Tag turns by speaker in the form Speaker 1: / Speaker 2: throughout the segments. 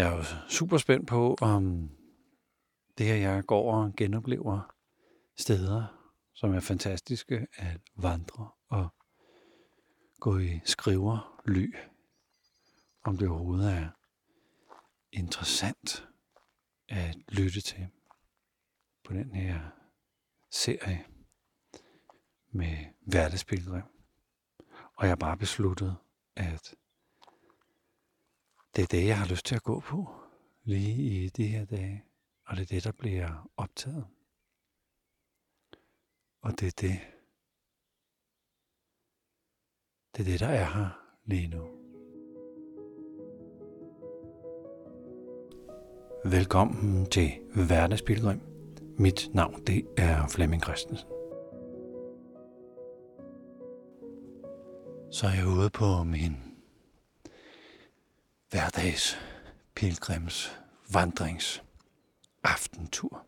Speaker 1: Jeg er jo super spændt på, om det her, jeg går og genoplever steder, som er fantastiske at vandre og gå i skriver ly, om det overhovedet er interessant at lytte til på den her serie med hverdagspilgrim. Og jeg har bare besluttet, at det er det, jeg har lyst til at gå på lige i de her dage. Og det er det, der bliver optaget. Og det er det, det er det, der er her lige nu. Velkommen til Hverdagspilgrim. Mit navn det er Flemming Christensen. Så er jeg ude på min hverdags pilgrims vandrings aftentur.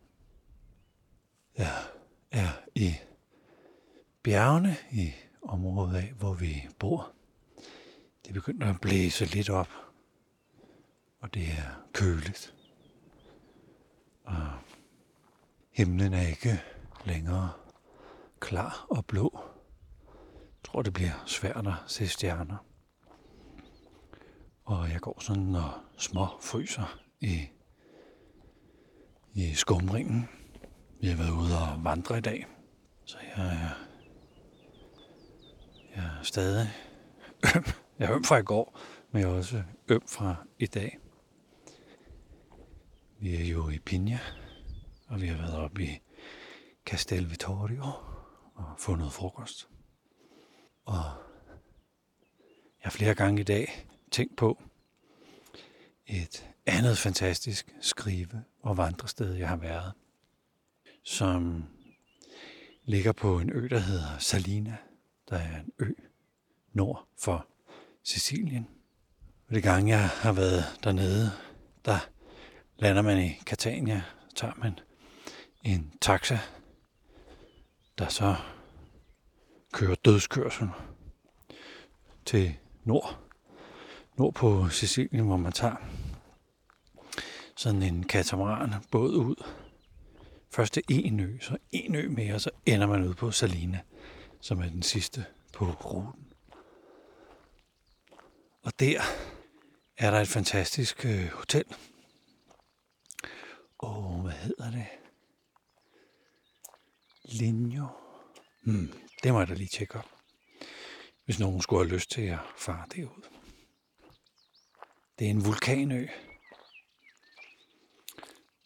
Speaker 1: Jeg er i bjergene i området af, hvor vi bor. Det begynder at blæse lidt op, og det er køligt. Og himlen er ikke længere klar og blå. Jeg tror, det bliver svært at se stjerner. Og jeg går sådan og små fryser i, i skumringen. Vi har været ude og vandre i dag, så jeg er, jeg er stadig øm. Jeg er øm fra i går, men jeg er også øm fra i dag. Vi er jo i Pinja, og vi har været oppe i Castel Vittorio og fundet frokost. Og jeg har flere gange i dag tænkt på et andet fantastisk skrive- og vandrested, jeg har været, som ligger på en ø, der hedder Salina. Der er en ø nord for Sicilien. Og det gange, jeg har været dernede, der lander man i Catania, tager man en taxa, der så kører dødskørsel til nord, nord på Sicilien, hvor man tager sådan en katamaran båd ud. Først til en ø, så en ø mere, så ender man ud på Salina, som er den sidste på ruten. Og der er der et fantastisk øh, hotel. Og hvad hedder det? Linjo. Hmm, det må jeg da lige tjekke op. Hvis nogen skulle have lyst til at fare derud. Det er en vulkanø,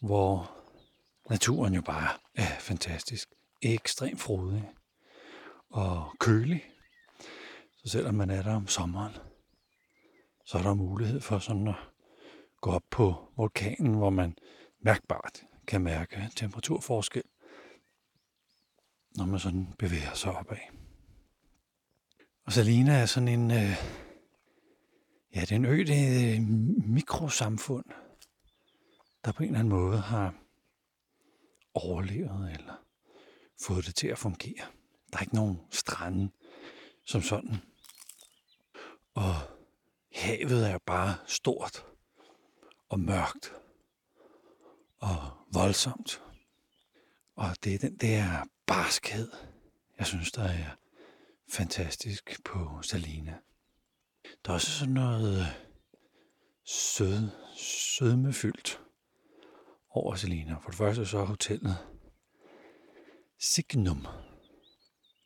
Speaker 1: hvor naturen jo bare er fantastisk. Ekstremt frodig og kølig. Så selvom man er der om sommeren, så er der mulighed for sådan at gå op på vulkanen, hvor man mærkbart kan mærke temperaturforskel, når man sådan bevæger sig opad. Og Salina er sådan en, øh, ja, det er en ø, det er øh, et mikrosamfund, der på en eller anden måde har overlevet eller fået det til at fungere. Der er ikke nogen strande som sådan. Og havet er bare stort og mørkt og voldsomt. Og det er den der barskhed, jeg synes, der er fantastisk på Salina. Der er også sådan noget øh, sød, sødmefyldt over Selina. For det første så er hotellet Signum.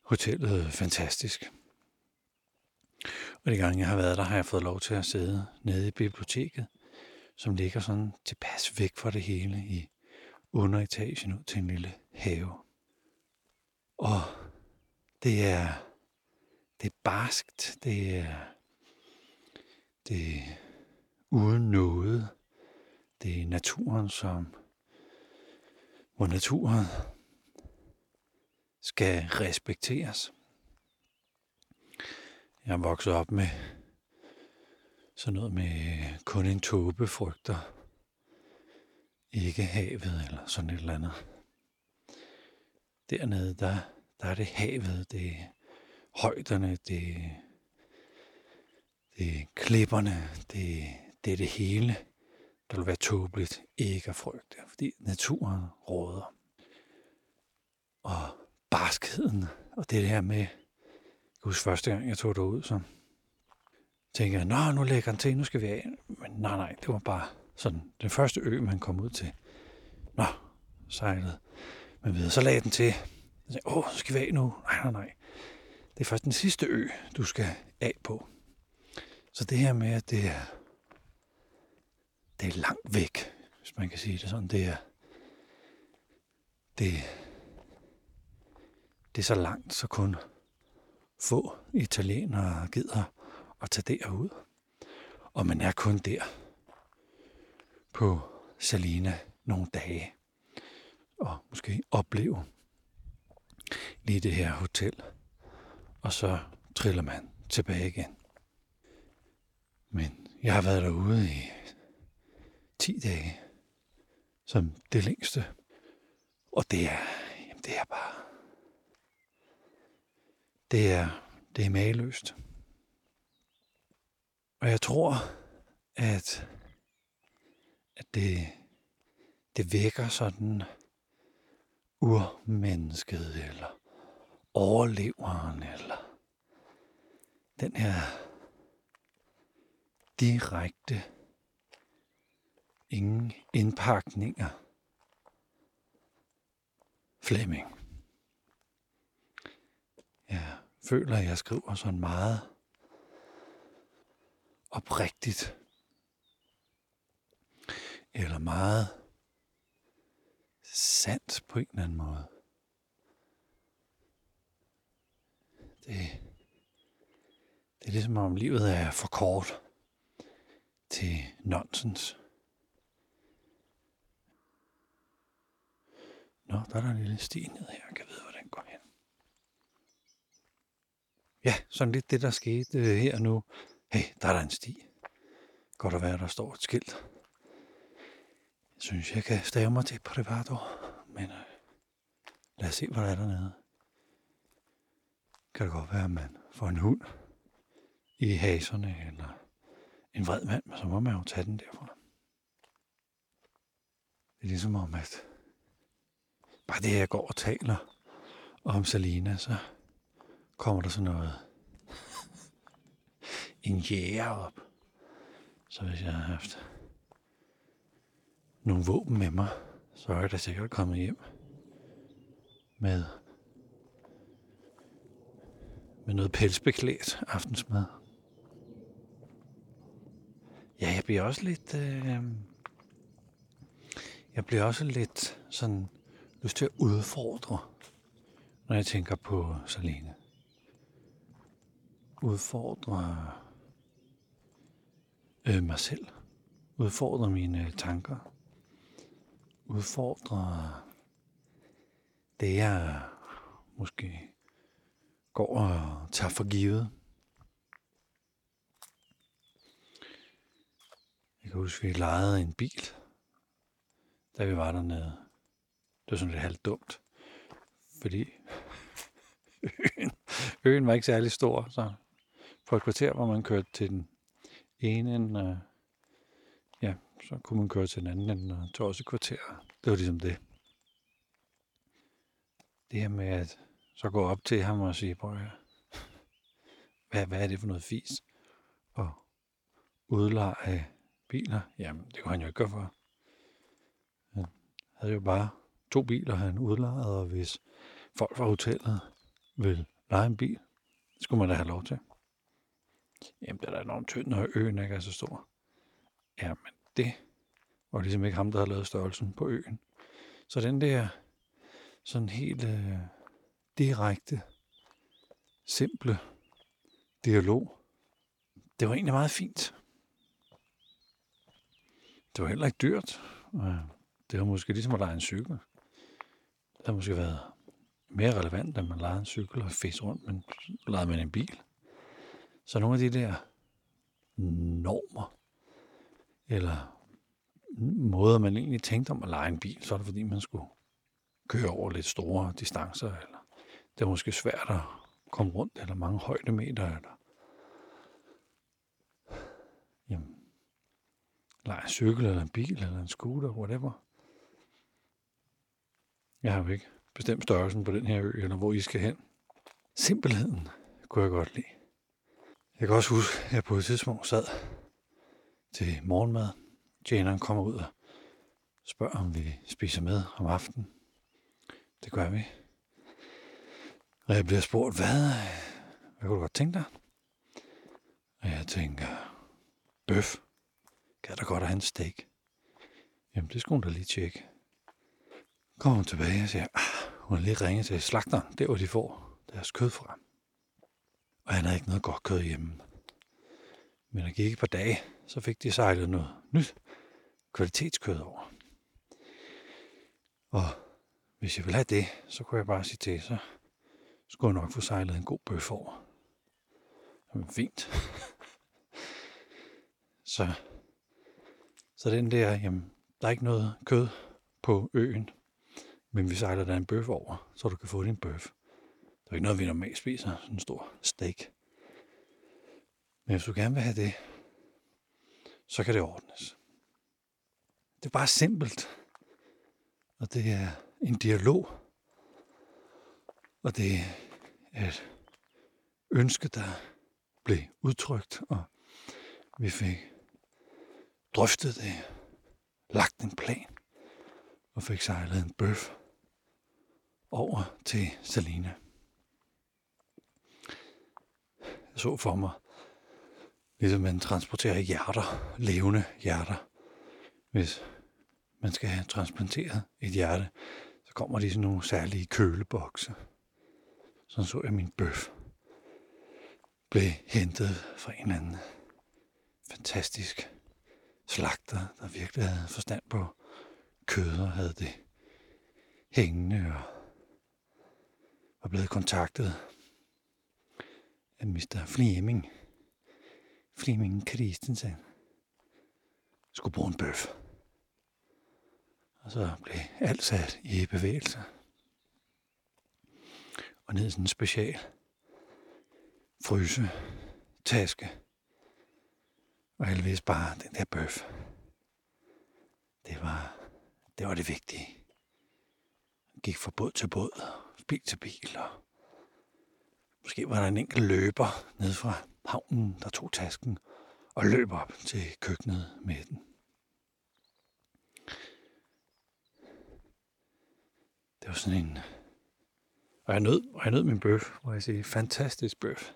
Speaker 1: Hotellet er fantastisk. Og de gange jeg har været der, har jeg fået lov til at sidde nede i biblioteket, som ligger sådan tilpas væk fra det hele i underetagen ud til en lille have. Og det er, det er barskt, det er, det er uden noget. Det er naturen, som, hvor naturen skal respekteres. Jeg er vokset op med sådan noget med kun en tåbe frygter ikke havet eller sådan et eller andet. Dernede, der, der er det havet, det er højderne, det, det er klipperne, det, det er det hele, der vil være tåbeligt ikke at frygte, fordi naturen råder. Og barskheden, og det her med, jeg husker første gang, jeg tog derud, så tænkte jeg, nå, nu lægger han til, nu skal vi af. Men nej, nej, det var bare sådan den første ø, man kom ud til. Nå, sejlede. Men videre, så lagde den til. Jeg tænkte, åh, skal vi af nu. Nej, nej, nej. Det er først den sidste ø, du skal af på. Så det her med, at det er, det er langt væk, hvis man kan sige det sådan, det er, det, det er så langt, så kun få italienere gider at tage derud. Og man er kun der på Salina nogle dage. Og måske opleve lige det her hotel. Og så triller man tilbage igen. Men jeg har været derude i 10 dage, som det længste. Og det er, jamen det er bare, det er, det er mageløst. Og jeg tror, at, at det, det vækker sådan urmennesket, eller overleveren, eller den her direkte, ingen indpakninger. Flemming. Jeg føler, at jeg skriver sådan meget oprigtigt. Eller meget sandt på en eller anden måde. Det, det er ligesom om livet er for kort til nonsens. Nå, der er der en lille sti ned her. Jeg kan vide, hvor den går hen. Ja, sådan lidt det, der skete øh, her nu. Hey, der er der en sti. Godt at være, der står et skilt. Jeg synes, jeg kan stave mig til Privato, men øh, lad os se, hvad der er dernede. Kan det godt være, at man får en hund i haserne, eller en vred mand, så må man jo tage den derfra. Det er ligesom om, at bare det, jeg går og taler om Salina, så kommer der sådan noget en jæger op. Så hvis jeg har haft nogle våben med mig, så er jeg da sikkert kommet hjem med, med noget pelsbeklædt aftensmad. Ja, jeg bliver også lidt... Øh, jeg bliver også lidt sådan lyst til at udfordre, når jeg tænker på Salene. Udfordre øh, mig selv. Udfordre mine tanker. Udfordre det, jeg måske går og tager for givet. Jeg kan huske, vi lejede en bil, da vi var dernede. Det var sådan lidt halvt dumt, fordi øen, øen var ikke særlig stor, så på et kvarter, hvor man kørte til den ene ende, øh, ja, så kunne man køre til den anden ende, og tog også et kvarter. Det var ligesom det. Det her med at så gå op til ham og sige, prøv hvad, hvad er det for noget fis? Og udleje biler? Jamen, det kunne han jo ikke gøre for. Han havde jo bare to biler, han udlejede, og hvis folk fra hotellet vil lege en bil, skulle man da have lov til. Jamen, det er da enormt tynd, når øen ikke er så stor. Jamen, det var ligesom ikke ham, der havde lavet størrelsen på øen. Så den der sådan helt øh, direkte, simple dialog, det var egentlig meget fint. Det var heller ikke dyrt. Øh, det var måske ligesom at lege en cykel. Det har måske været mere relevant, at man lejede en cykel og fæs rundt, men lejede man en bil. Så nogle af de der normer, eller måder, man egentlig tænkte om at lege en bil, så er det fordi, man skulle køre over lidt store distancer, eller det er måske svært at komme rundt, eller mange højdemeter, eller eller en cykel, eller en bil, eller en scooter, whatever. Jeg har jo ikke bestemt størrelsen på den her ø, eller hvor I skal hen. Simpelheden kunne jeg godt lide. Jeg kan også huske, at jeg på et tidspunkt sad til morgenmad. Tjeneren kommer ud og spørger, om vi spiser med om aftenen. Det gør vi. Og jeg bliver spurgt, hvad, hvad kunne du godt tænke dig? Og jeg tænker, bøf. Kan der godt have en steak? Jamen, det skulle hun da lige tjekke. Kommer hun tilbage og siger, ah, hun har lige ringet til slagteren, der hvor de får deres kød fra. Og han havde ikke noget godt kød hjemme. Men der gik et par dage, så fik de sejlet noget nyt kvalitetskød over. Og hvis jeg vil have det, så kunne jeg bare sige til, så skulle jeg nok få sejlet en god bøf over. Jamen, fint. så, så den der, jamen, der er ikke noget kød på øen, men vi sejler der en bøf over, så du kan få din bøf. Det er ikke noget, vi normalt spiser, sådan en stor steak. Men hvis du gerne vil have det, så kan det ordnes. Det er bare simpelt. Og det er en dialog. Og det er et ønske, der blev udtrykt, og vi fik drøftet det, lagt en plan, og fik sejlet en bøf over til Salina. Jeg så for mig, ligesom man transporterer hjerter, levende hjerter. Hvis man skal have transplanteret et hjerte, så kommer de sådan nogle særlige kølebokse. Sådan så jeg min bøf blev hentet fra en eller anden fantastisk slagter, der virkelig havde forstand på kød og havde det hængende og var blevet kontaktet af Mr. Fleming. Fleming Christensen skulle bruge en bøf. Og så blev alt sat i bevægelse. Og ned i sådan en special fryse taske. Og heldigvis bare den der bøf. Det var, det var det vigtige. Jeg gik fra båd til båd, bil til bil, og måske var der en enkelt løber ned fra havnen, der tog tasken og løb op til køkkenet med den. Det var sådan en... Og jeg nød, og jeg nød min bøf, hvor jeg siger, fantastisk bøf.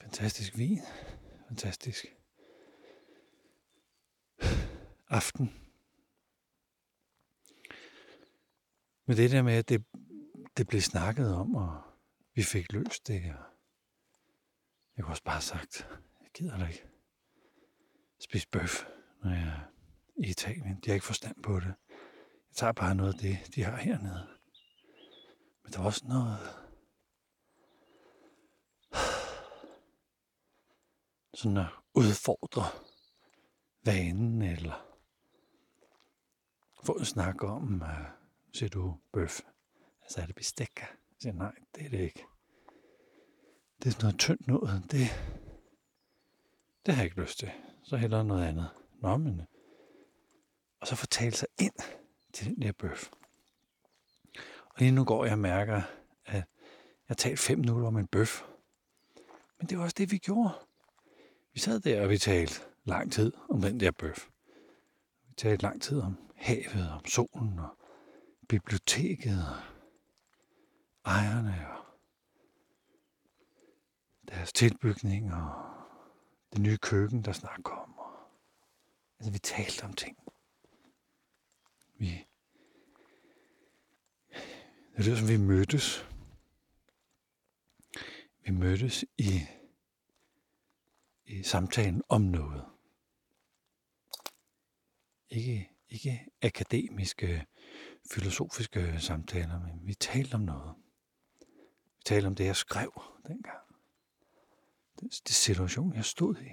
Speaker 1: Fantastisk vin. Fantastisk aften. Men det der med, at det, det blev snakket om, og vi fik løst det, og jeg kunne også bare have sagt, jeg gider da ikke spise bøf, når jeg er i Italien. De har ikke forstand på det. Jeg tager bare noget af det, de har hernede. Men der var også noget... Sådan at udfordre vanen, eller få en snak om, uh, siger du bøf? Altså er det bestik? Jeg siger, nej, det er det ikke. Det er sådan noget tyndt noget. Det, det har jeg ikke lyst til. Så heller noget andet. Nå, men... Øh, og så fortale sig ind til den der bøf. Og lige nu går jeg og mærker, at jeg talte fem minutter om en bøf. Men det var også det, vi gjorde. Vi sad der, og vi talte lang tid om den der bøf. Vi talte lang tid om havet, om solen og biblioteket og ejerne og deres tilbygning og det nye køkken, der snart kommer. Altså, vi talte om ting. Vi det lyder som vi mødtes. Vi mødtes i, i samtalen om noget. Ikke, ikke akademiske, filosofiske samtaler, men vi talte om noget. Vi talte om det, jeg skrev dengang. Den, det situation, jeg stod i.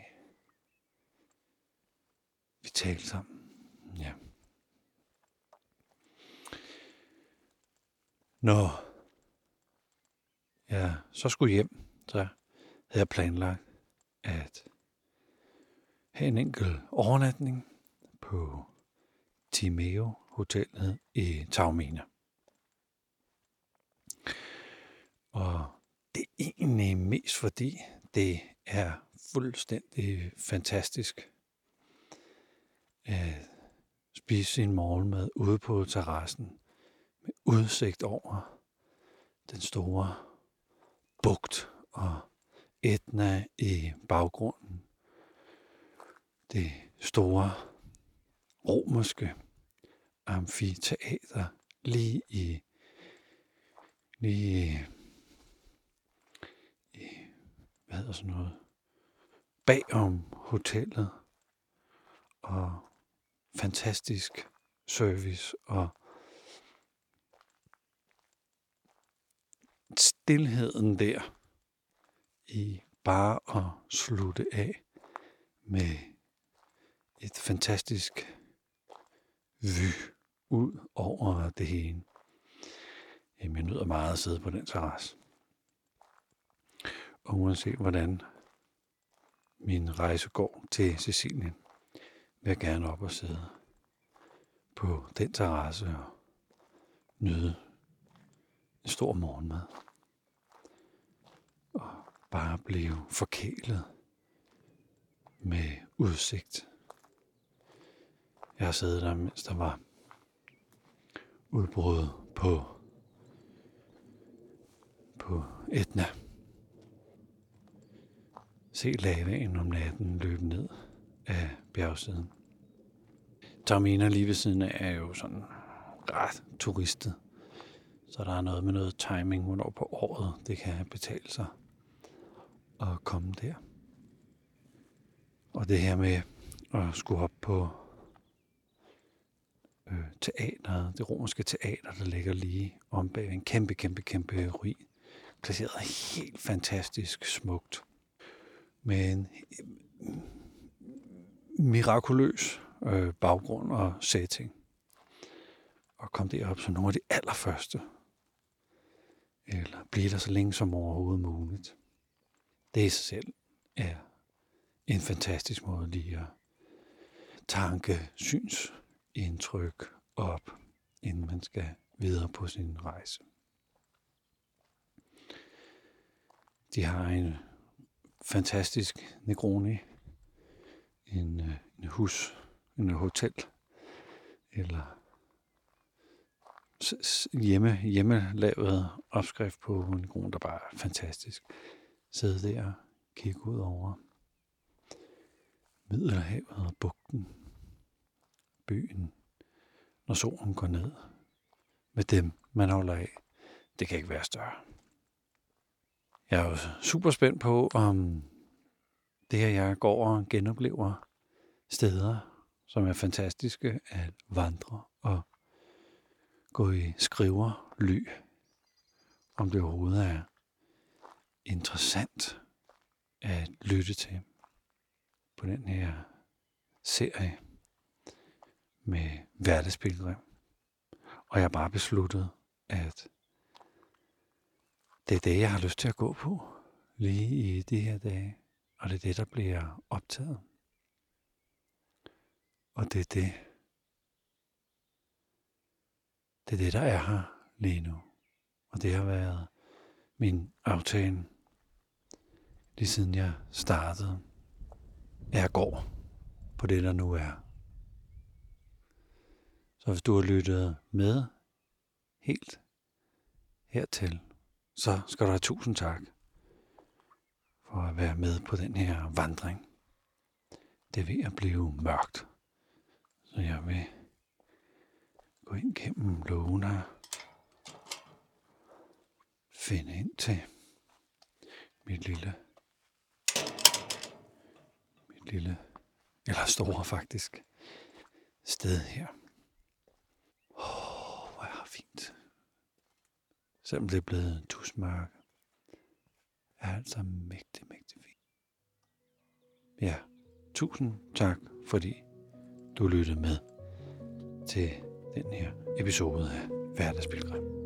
Speaker 1: Vi talte sammen. Ja. Når jeg så skulle hjem, så havde jeg planlagt, at have en enkelt overnatning på Timeo Hotellet i Taormina. Og det er egentlig mest fordi, det er fuldstændig fantastisk at spise sin morgenmad ude på terrassen med udsigt over den store bugt og Etna i baggrunden. Det store romerske amfiteater lige i lige i, hvad hedder sådan noget bagom hotellet. Og fantastisk service og stillheden der i bare at slutte af med et fantastisk vy ud over det hele. Jamen, jeg nyder meget at sidde på den terrasse. Og uanset hvordan min rejse går til Sicilien, vil jeg gerne op og sidde på den terrasse og nyde en stor morgenmad. Og bare blive forkælet med udsigt. Jeg har siddet der, mens der var udbrud på, på Etna. Se lavaen om natten løbe ned af bjergsiden. Taormina lige ved siden af er jo sådan ret turistet. Så der er noget med noget timing, hvornår på året det kan betale sig at komme der. Og det her med at skulle op på teateret, det romerske teater, der ligger lige om bag en kæmpe, kæmpe, kæmpe ruin. Placeret helt fantastisk smukt. Med en mm, mirakuløs øh, baggrund og setting. Og kom derop som nogle af de allerførste. Eller blive der så længe som overhovedet muligt. Det i sig selv er en fantastisk måde lige at tanke, syns, indtryk op, inden man skal videre på sin rejse. De har en fantastisk Negroni, en, øh, en hus, en hotel, eller hjemme, hjemmelavet opskrift på en grund, der bare er fantastisk. Sidde der og kigge ud over Middelhavet og bugten byen, når solen går ned. Med dem, man holder af. Det kan ikke være større. Jeg er jo super spændt på, om det her, jeg går og genoplever steder, som er fantastiske at vandre og gå i skriver ly, om det overhovedet er interessant at lytte til på den her serie med hverdagsbilledrev. Og jeg har bare besluttet, at det er det, jeg har lyst til at gå på lige i de her dage. Og det er det, der bliver optaget. Og det er det, det er det, der er her lige nu. Og det har været min aftale, lige siden jeg startede. Jeg går på det, der nu er. Så hvis du har lyttet med helt hertil, så skal du have tusind tak for at være med på den her vandring. Det er ved at blive mørkt, så jeg vil gå ind gennem lågene, finde ind til mit lille, mit lille, eller store faktisk, sted her. Selvom det er blevet tusmørke, er altså mægtig, mægtig fint. Ja, tusind tak, fordi du lyttede med til den her episode af Hverdagsbilgrim.